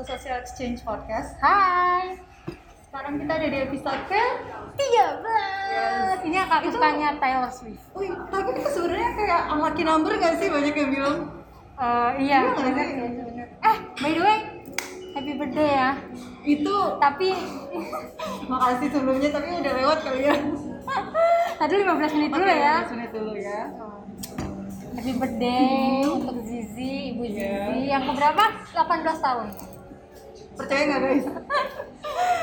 to Social Exchange Podcast. Hai. Sekarang kita ada di episode ke 13. Ini akan Itu- kesukaannya Taylor Swift. Wih, tapi itu sebenarnya kayak unlucky number gak sih banyak yang bilang? Eh, iya. Iya bener sih, bener. Eh, by the way, happy birthday ya. Itu Tapi makasih sebelumnya tapi udah lewat kali ya. tadi 15 menit dulu ya. 15 menit dulu ya. Happy birthday untuk Zizi, Ibu Iya. Zizi yang keberapa? 18 tahun. Percaya nggak guys?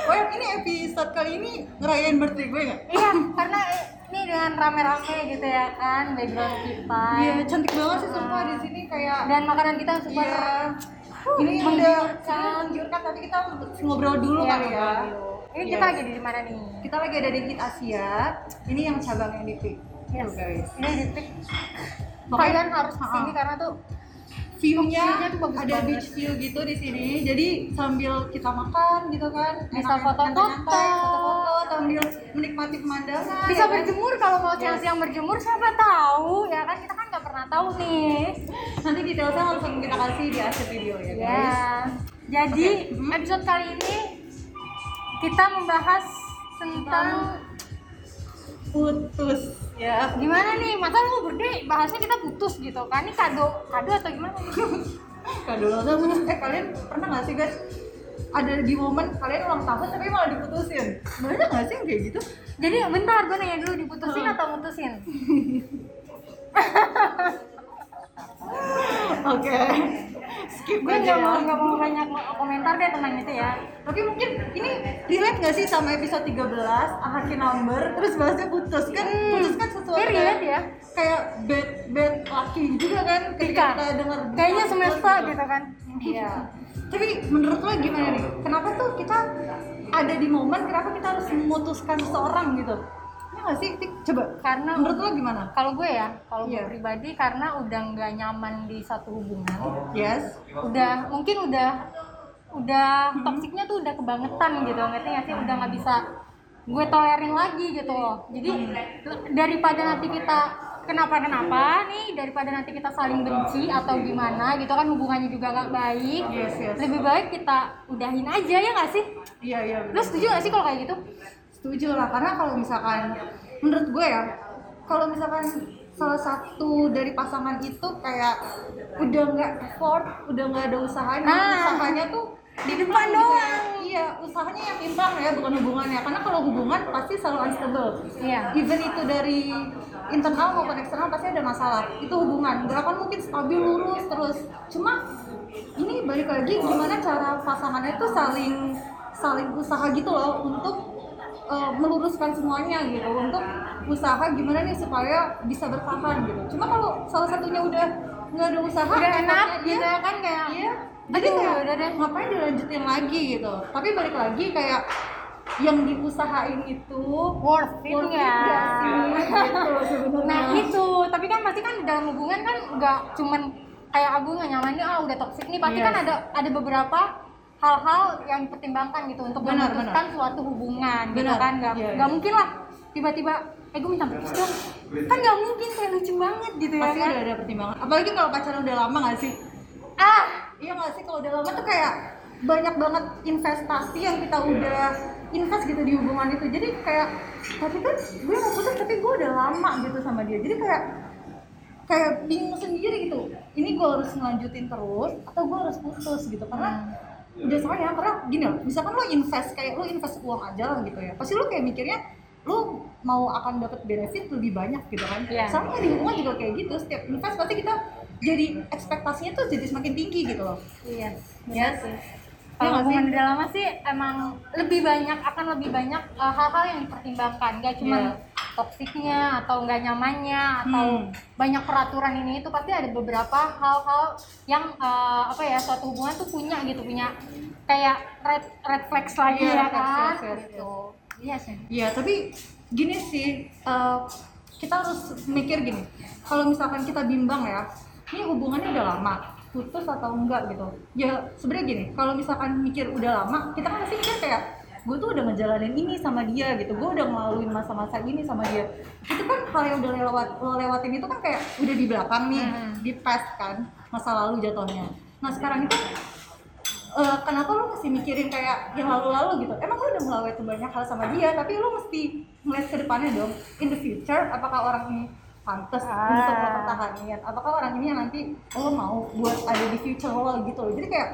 Oh ini episode kali ini ngerayain birthday gue nggak? Iya, karena ini dengan rame-rame gitu ya kan background kita. Iya, cantik banget sih sumpah di sini kayak Dan makanan kita super Iya. Ini udah menggiurkan. tapi kita ngobrol dulu Iya, kali ya. Ini Iya. kita lagi di mana nih? Kita lagi ada di Hit Asia. Ini yang cabangnya di Pik. Yes. Tuh, guys. Ini di. Makanya- Kalian harus ke sini karena tuh View-nya bagus ada beach view gitu di sini. Jadi sambil kita makan gitu kan, Bisa foto-foto. foto-foto sambil menikmati pemandangan. bisa ya kan? berjemur kalau mau siang-siang berjemur siapa tahu ya kan kita kan nggak pernah tahu nih. Nanti detailnya langsung kita kasih di akhir video ya Ya. guys. Jadi Oke. Hmm. episode kali ini kita membahas tentang Putus ya. gimana nih masa lu berde bahasnya kita putus gitu kan ini kado kado atau gimana Kado ulang tahun. Eh kalian pernah nggak sih guys? Ada di momen kalian ulang tahun tapi malah diputusin. Banyak nggak sih yang kayak gitu? jadi bentar gue nanya dulu diputusin Hmm. atau mutusin Oke. Skip gue aja nggak mau ya. nggak mau banyak komentar deh tentang itu ya Tapi mungkin ini relate nggak sih sama episode 13 Ahaki number terus bahasnya putus kan Hmm. putus kan sesuatu Ini relate ya. kayak bad bad lucky juga kan ketika Ika. kita dengar kayaknya semesta gitu kan Iya. Tapi menurut lo gimana nih? Kenapa tuh kita ada di momen kenapa kita harus memutuskan seseorang gitu? Nggak sih? Tik? Coba. karena Menurut lo gimana? kalau gue ya kalau gue Iya. pribadi karena udah nggak nyaman di satu hubungan Yes. udah mungkin udah udah Hmm. toksiknya tuh udah kebangetan gitu ngerti nggak sih udah nggak bisa gue tolerin lagi gitu loh jadi Hmm. daripada nanti kita kenapa kenapa nih daripada nanti kita saling benci atau gimana gitu kan hubungannya juga nggak baik Yes, yes. lebih baik kita udahin aja ya nggak sih Iya iya. lu setuju nggak sih kalau kayak gitu Setuju lah karena kalau misalkan menurut gue ya kalau misalkan salah satu dari pasangan itu kayak udah nggak effort, udah nggak ada usahanya, Ah. usahanya tuh Di depan gitu ya. doang. Iya, usahanya yang implang ya, bukan hubungannya. Karena kalau hubungan pasti selalu unstable. Iya. Even itu dari internal maupun eksternal pasti ada masalah. Itu hubungan. Gak akan mungkin stabil lurus terus. Cuma ini balik lagi gimana cara pasangannya itu saling saling usaha gitu loh untuk uh, meluruskan semuanya gitu untuk usaha gimana nih supaya bisa bertahan gitu. Cuma kalau salah satunya udah nggak ada usaha, udah enak gitu ya kan kayak Iya. Jadi Aduh, kayak udah deh. ngapain dilanjutin lagi gitu. Tapi balik lagi kayak yang diusahain itu worth it worth it nggak sih? gitu. Nah itu, tapi kan pasti kan dalam hubungan kan nggak cuman kayak aku nggak nyaman nih, ah udah toxic nih. Pasti Yes. kan ada ada beberapa hal-hal yang dipertimbangkan gitu untuk Benar, memutuskan suatu hubungan gitu Benar. kan nggak iya. mungkin lah tiba-tiba eh gue minta putus dong kan nggak mungkin kayak lucu banget gitu ya Pasti kan udah ada pertimbangan. Apalagi kalau pacaran udah lama nggak sih? ah Iya nggak sih kalau udah lama tuh kayak banyak banget investasi yang kita udah invest gitu di hubungan itu. Jadi kayak tapi kan gue mau putus tapi gue udah lama gitu sama dia. Jadi kayak kayak bingung sendiri gitu. Ini gue harus ngelanjutin terus atau gue harus putus gitu karena udah sayang karena gini loh misalkan lo invest kayak lo invest uang aja lah gitu ya pasti lo kayak mikirnya lo mau akan dapat benefit lebih banyak gitu kan Iya. sama di hubungan juga kayak gitu setiap invest pasti kita jadi ekspektasinya tuh jadi semakin tinggi gitu loh iya Yes. sih Iya kalau hubungan sih? udah lama sih emang lebih banyak akan lebih banyak uh, hal-hal yang dipertimbangkan gak cuma Iya. Toksiknya atau nggak nyamannya atau Hmm. banyak peraturan ini itu pasti ada beberapa hal-hal yang uh, apa ya suatu hubungan tuh punya gitu punya kayak red red flags lagi Iya, ya kan yes, yes, gitu iya sih Iya, tapi gini sih, eh, kita harus mikir gini. Kalau misalkan kita bimbang ya, ini hubungannya udah lama, putus atau enggak gitu. Ya sebenarnya gini, kalau misalkan mikir udah lama, kita kan pasti mikir kayak gue tuh udah ngejalanin ini sama dia gitu, gue udah ngelaluin masa-masa ini sama dia. Itu kan hal yang udah lewat lo lewatin itu kan kayak udah di belakang nih, Hmm. di past kan, masa lalu jatuhnya. Nah sekarang itu eh, kenapa lu masih mikirin kayak yang lalu-lalu gitu emang lu udah melewati banyak hal sama dia tapi lu mesti ngeliat ke depannya dong in the future apakah orang ini pantas Ah. untuk lo pertahanin apakah orang ini yang nanti lo mau buat ada di future lo gitu loh jadi kayak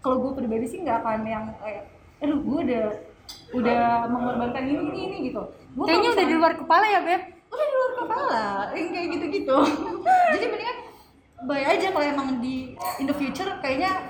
kalau gue pribadi sih nggak akan yang kayak aduh gue udah udah mengorbankan ini ini ini gitu Gua Kayaknya udah di luar kepala ya, Beb. udah di luar kepala yang kayak gitu-gitu jadi mendingan baik aja kalau emang di in the future kayaknya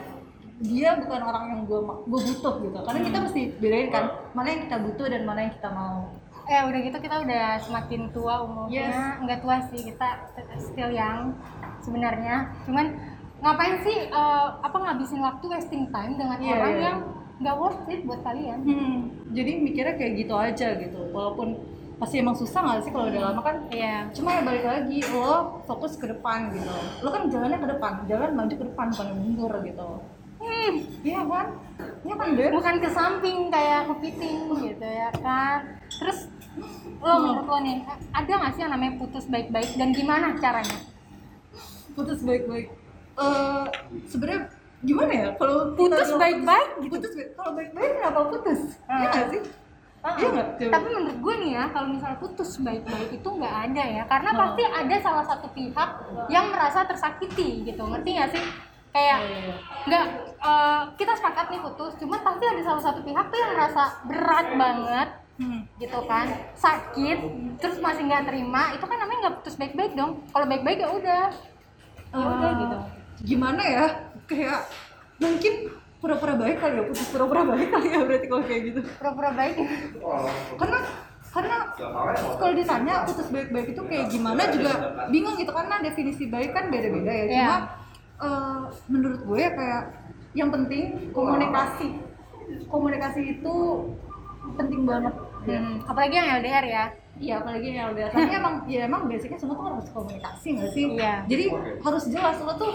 dia bukan orang yang gue gue butuh gitu karena kita mesti bedain kan mana yang kita butuh dan mana yang kita mau Eh udah gitu kita udah semakin tua umurnya. Yes. Enggak tua sih, kita still young sebenarnya. Cuman ngapain sih eh, apa ngabisin waktu wasting time dengan Iya, orang iya. yang nggak worth it buat kalian? hmm, jadi mikirnya kayak gitu aja gitu walaupun pasti emang susah nggak sih kalau udah lama kan Iya. cuma ya balik lagi lo fokus ke depan gitu lo kan jalannya ke depan jalan maju ke depan bukan mundur gitu Hmm, iya kan iya kan deh bukan ke samping kayak kepiting gitu ya kan. Terus lo Hmm. menurut lo nih ada nggak sih yang namanya putus baik-baik dan gimana caranya? putus baik-baik eh sebenarnya gimana ya kalau Putus baik-baik gitu. putus kalau baik-baik kenapa putus Ah. iya nggak sih Iya nggak? Coba. Tapi menurut gue nih ya, kalau misalnya putus baik-baik itu nggak ada ya, karena Hmm. pasti ada salah satu pihak yang merasa tersakiti gitu, ngerti nggak sih? Kayak Iya, iya. nggak eh, kita sepakat nih putus, cuman pasti ada salah satu pihak tuh yang merasa berat banget Hmm. gitu kan, sakit, terus masih nggak terima, itu kan namanya nggak putus baik-baik dong. Kalau baik-baik ya udah, ya udah Eh, gitu. gimana ya kayak mungkin pura-pura baik kali ya putus pura-pura baik kali ya berarti kalau kayak gitu Pura-pura baik. karena karena kalau ditanya putus baik-baik itu kayak gimana juga bingung gitu karena definisi baik kan beda-beda ya cuma Iya. eh, menurut gue ya kayak yang penting komunikasi komunikasi itu penting banget ya. Hmm, apalagi yang LDR ya. Iya apalagi yang LDR tapi emang ya emang basicnya semua tuh harus komunikasi nggak sih Iya. jadi harus jelas lo tuh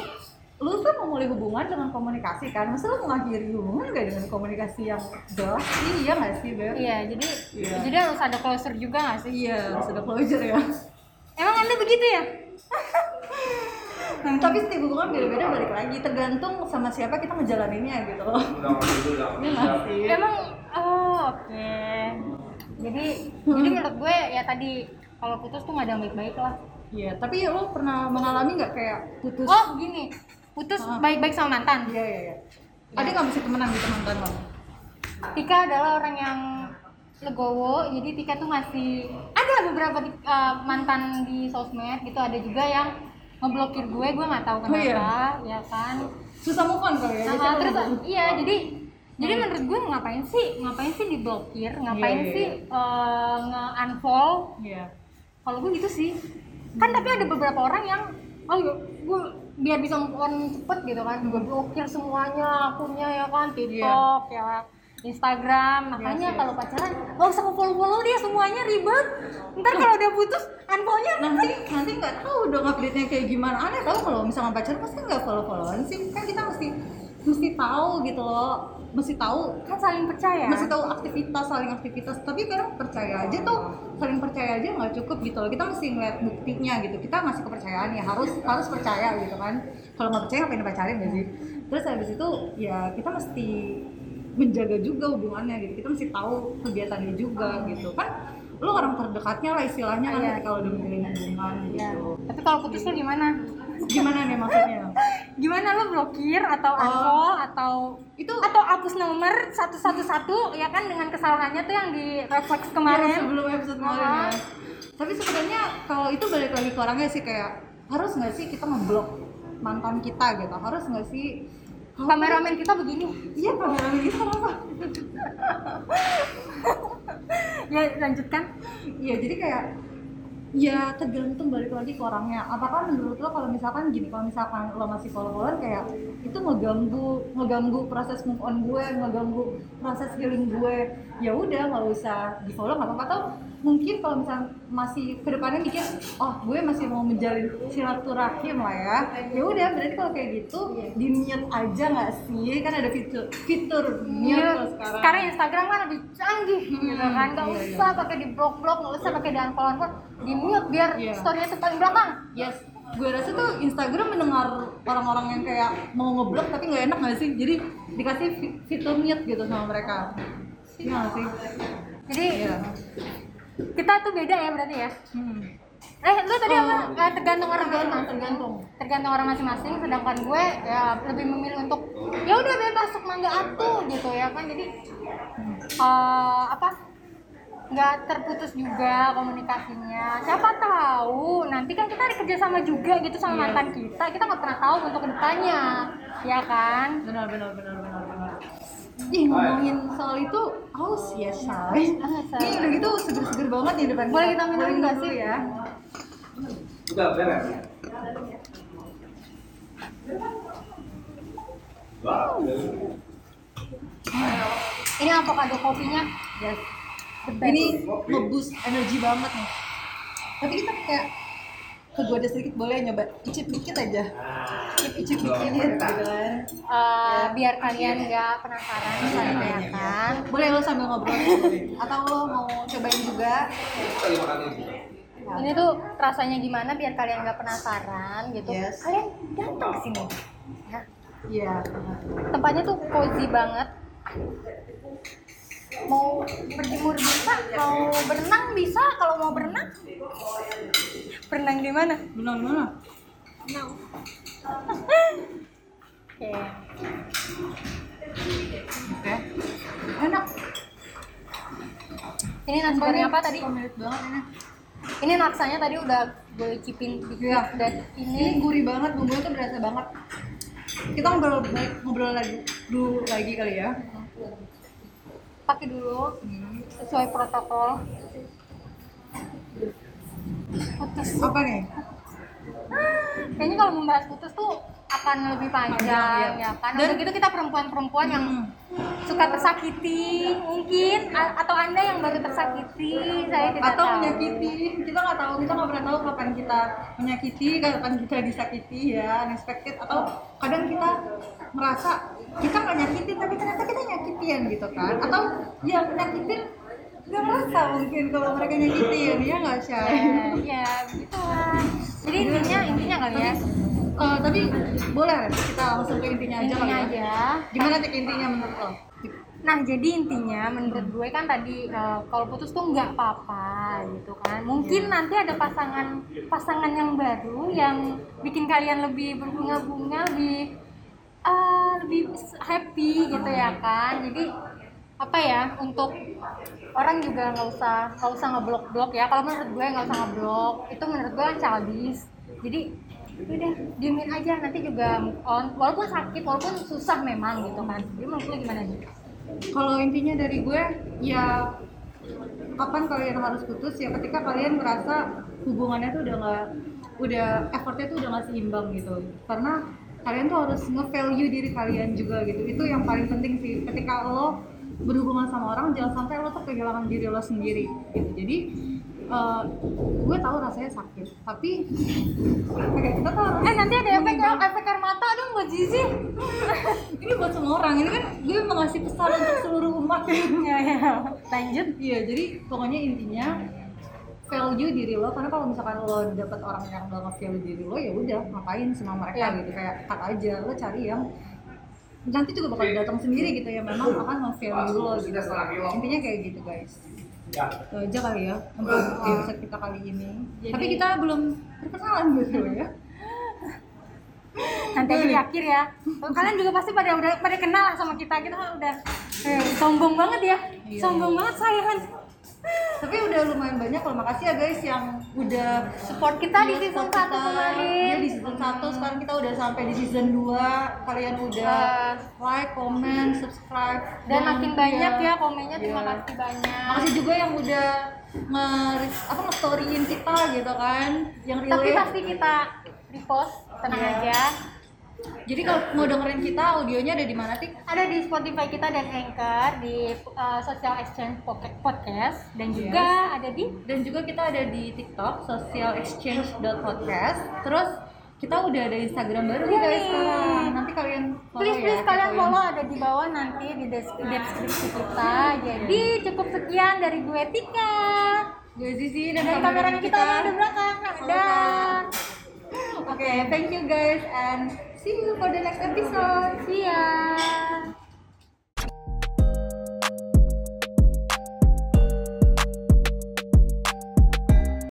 lu tuh memulai hubungan dengan komunikasi kan masa lu mengakhiri hubungan gak dengan komunikasi yang jelas sih iya nggak sih Beb? Iya, jadi Iya. jadi harus ada closure juga nggak sih? iya harus ada closure ya Emang anda begitu ya? tapi setiap hubungan beda-beda balik lagi tergantung sama siapa kita ngejalaninnya gitu loh iya nggak sih Emang oh oke. Jadi jadi menurut gue ya tadi kalau putus tuh nggak ada yang baik-baik lah. iya tapi lo pernah mengalami nggak kayak putus Oh gini, putus Ah. baik-baik sama mantan. iya iya iya ada nggak bisa temenan gitu mantan lo Tika adalah orang yang legowo, jadi Tika tuh masih ada beberapa eh, mantan di sosmed gitu, ada juga yang ngeblokir gue, gue nggak tahu Oh, iya? kenapa, ya kan. susah move on kali ya Nah, terus kalau- iya jadi jadi menurut gue ngapain sih ngapain sih diblokir ngapain Iya, iya, sih nge-unfollow iya kalau gue gitu sih kan tapi ada beberapa orang yang oh iya, gue biar bisa move on cepet gitu kan. Gue blokir semuanya akunnya ya kan TikTok ya. Instagram. Makanya Yes, yes. kalau pacaran gak usah follow follow dia semuanya ribet. Ntar kalau udah putus unfollownya nanti nanti nggak tahu dong update nya kayak gimana. Aneh tau kalau misalnya pacaran pasti nggak follow followan sih. Kan kita mesti mesti tahu gitu loh mesti tahu kan saling percaya. mesti tahu aktivitas saling aktivitas. Tapi kadang percaya aja tuh saling percaya aja nggak cukup gitu loh. Kita mesti ngeliat buktinya gitu. Kita ngasih kepercayaan ya harus harus percaya gitu kan. Kalau nggak percaya ngapain pacarin gak sih? Terus habis itu ya kita mesti menjaga juga hubungannya gitu. Kita mesti tahu kegiatannya juga gitu. Kan lu orang terdekatnya lah istilahnya kan Iya. ketika udah menjalin hubungan Ya. gitu. Tapi kalau putus lu gimana? Gimana nih maksudnya gimana lo blokir atau Oh. unfollow atau itu atau hapus nomor satu satu satu ya kan dengan kesalahannya tuh yang di refleks Yang kemarin sebelum episode kemarin Aha. ya. Tapi sebenarnya kalau itu balik lagi ke orangnya sih kayak harus nggak sih kita ngeblok mantan kita gitu? Harus nggak sih? Kameramen kita begini Iya kameramen kita apa? ya lanjutkan Iya jadi kayak ya tergantung balik lagi ke orangnya. Apakah menurut lo kalau misalkan gini, kalau misalkan lo masih follow-followan kayak itu ngeganggu ngeganggu proses move on gue, ngeganggu proses healing gue. Ya udah nggak usah di follow nggak apa-apa. Mungkin kalau misalnya masih ke depannya mikir, oh gue masih mau menjalin silaturahim lah ya. Ya udah berarti kalau kayak gitu di mute aja nggak sih? Kan ada fitur fitur mute loh sekarang. sekarang Instagram kan lebih canggih gitu Hmm, kan. Nggak iya, usah pakai di blok blok nggak usah pakai di unfollow unfollow di mute biar Iya. storynya paling belakang. Yes, gue rasa tuh Instagram mendengar orang-orang yang kayak mau ngeblok tapi nggak enak nggak sih? Jadi dikasih fi- fitur mute gitu sama mereka. Iya sih? Jadi iya kita tuh beda ya berarti ya? Hmm. eh lu tadi Oh. apa Eh, tergantung orang. tergantung tergantung. Tergantung orang masing-masing sedangkan gue ya lebih memilih untuk ya udah bebas sok mangga atuh gitu ya kan? Jadi eh, apa? Nggak terputus juga komunikasinya. Siapa tahu nanti kan kita ada kerjasama juga gitu sama Iya. mantan kita. Kita nggak pernah tahu untuk ke depannya ya kan? Benar benar benar Ih ngomongin soal itu haus ya say Ah, Say. Ini udah gitu seger-seger banget nih depan Boleh kita minum nggak dulu sih? ya. Udah beres. Wow. ini avocado kopinya? Yes. Ini nge-boost energi banget nih. Tapi kita kayak kegoda sedikit boleh nyoba. Icip dikit aja icip icip dikit gitu kan. Eh, biar kalian nggak penasaran misalnya ya kan boleh lo sambil ngobrol. Atau lo mau cobain juga. Ini. ini tuh rasanya gimana biar kalian nggak penasaran gitu. Yes. kalian datang ke sini. Ya. iya. Tempatnya tuh cozy banget. Mau berjemur bisa mau berenang bisa? Kalau mau berenang berenang di mana? Benar benar oke. Oke. Enak. Ini nasi goreng apa tadi? Pemilik banget ini. Ini naksanya tadi udah gue cipin dikit. Iya. dan ini ini gurih banget bumbunya tuh berasa banget. Kita ngobrol ngobrol lagi dulu lagi kali ya. Pakai dulu sesuai protokol putus apa nih? Kayaknya kalau membahas putus tuh akan lebih panjang iya. ya kan? Dan- udah gitu kita perempuan-perempuan yang Hmm. suka tersakiti mungkin? A- atau anda yang baru tersakiti? Saya tidak atau tahu. menyakiti? Kita nggak tahu kita nggak pernah tahu kapan kita menyakiti kapan kita disakiti ya unexpected. Atau kadang kita merasa kita nggak nyakitin tapi ternyata kita nyakitin gitu kan? Atau yang nyakitin nggak merasa mungkin kalau mereka nyakitin ya nggak sih ya, ya begitulah jadi intinya intinya kali ya. Eh, tapi boleh kita langsung ke intinya aja kali intinya ya. aja. Gimana tik intinya menurut lo? Nah, jadi intinya menurut gue kan tadi eh, kalau putus tuh nggak apa-apa gitu kan. Mungkin nanti ada pasangan pasangan yang baru yang bikin kalian lebih berbunga-bunga, lebih eh, lebih happy gitu ya kan. Jadi apa ya untuk orang juga nggak usah nggak usah ngeblok-blok ya. Kalau menurut gue nggak usah ngeblok. Itu menurut gue kan childish. Jadi udah diemin aja. Nanti juga move on. Walaupun sakit walaupun susah memang gitu kan. Jadi menurut gimana nih? Kalau intinya dari gue ya kapan kalian harus putus? Ya ketika kalian merasa hubungannya tuh udah nggak udah effortnya tuh udah nggak seimbang gitu. Karena kalian tuh harus nge-value diri kalian juga gitu. Itu yang paling penting sih. Ketika lo berhubungan sama orang jangan sampai lo tuh kehilangan diri lo sendiri gitu jadi eh, gue tahu rasanya sakit tapi kayak kita harus Eh nanti ada efek ya, efek air mata dong buat Zizi. ini buat semua orang ini kan gue mengasih pesan untuk seluruh umat ya ya. Lanjut. Iya, jadi pokoknya intinya value diri lo karena kalau misalkan lo dapet orang yang gak nge-value diri lo ya udah ngapain sama mereka Iya. gitu kayak cut aja lo cari yang nanti juga bakal datang sendiri gitu ya memang akan nge-value lo gitu intinya kayak gitu guys Ya. itu aja kali ya untuk episode kita kali ini Jadi- tapi kita belum perkenalan gitu ya Nanti aja di akhir ya. Kalian juga pasti pada udah pada kenal lah sama kita. Kita kan udah eh, sombong banget ya. Iya. Sombong banget saya kan. tapi udah lumayan banyak loh makasih ya guys yang udah Support kita di Iya, season support 1 kita. kemarin. Iya di season 1 sekarang kita udah sampai di season 2 kalian udah Eh, like, comment, subscribe Dan makin banyak ya komennya terima Iya. kasih banyak. Makasih juga yang udah nge apa nge-storyin kita gitu kan yang Tapi relate. pasti kita repost, tenang Iya. aja. Jadi kalau mau dengerin kita audionya ada di mana sih? Ada di Spotify kita dan Anchor di uh, Social Exchange Pocket Podcast dan juga Yes. ada di Dan juga kita ada di TikTok socialexchange.podcast. Terus kita udah ada Instagram baru nih guys Yeay. sekarang. Nanti kalian follow please ya, please kalian follow ada di bawah nanti di des- deskripsi kita. Jadi cukup sekian dari gue Tika Gue Zizi dan, dan kameramen kita ada di belakang. Kak. Oke, thank you guys and see you for the next episode. See ya.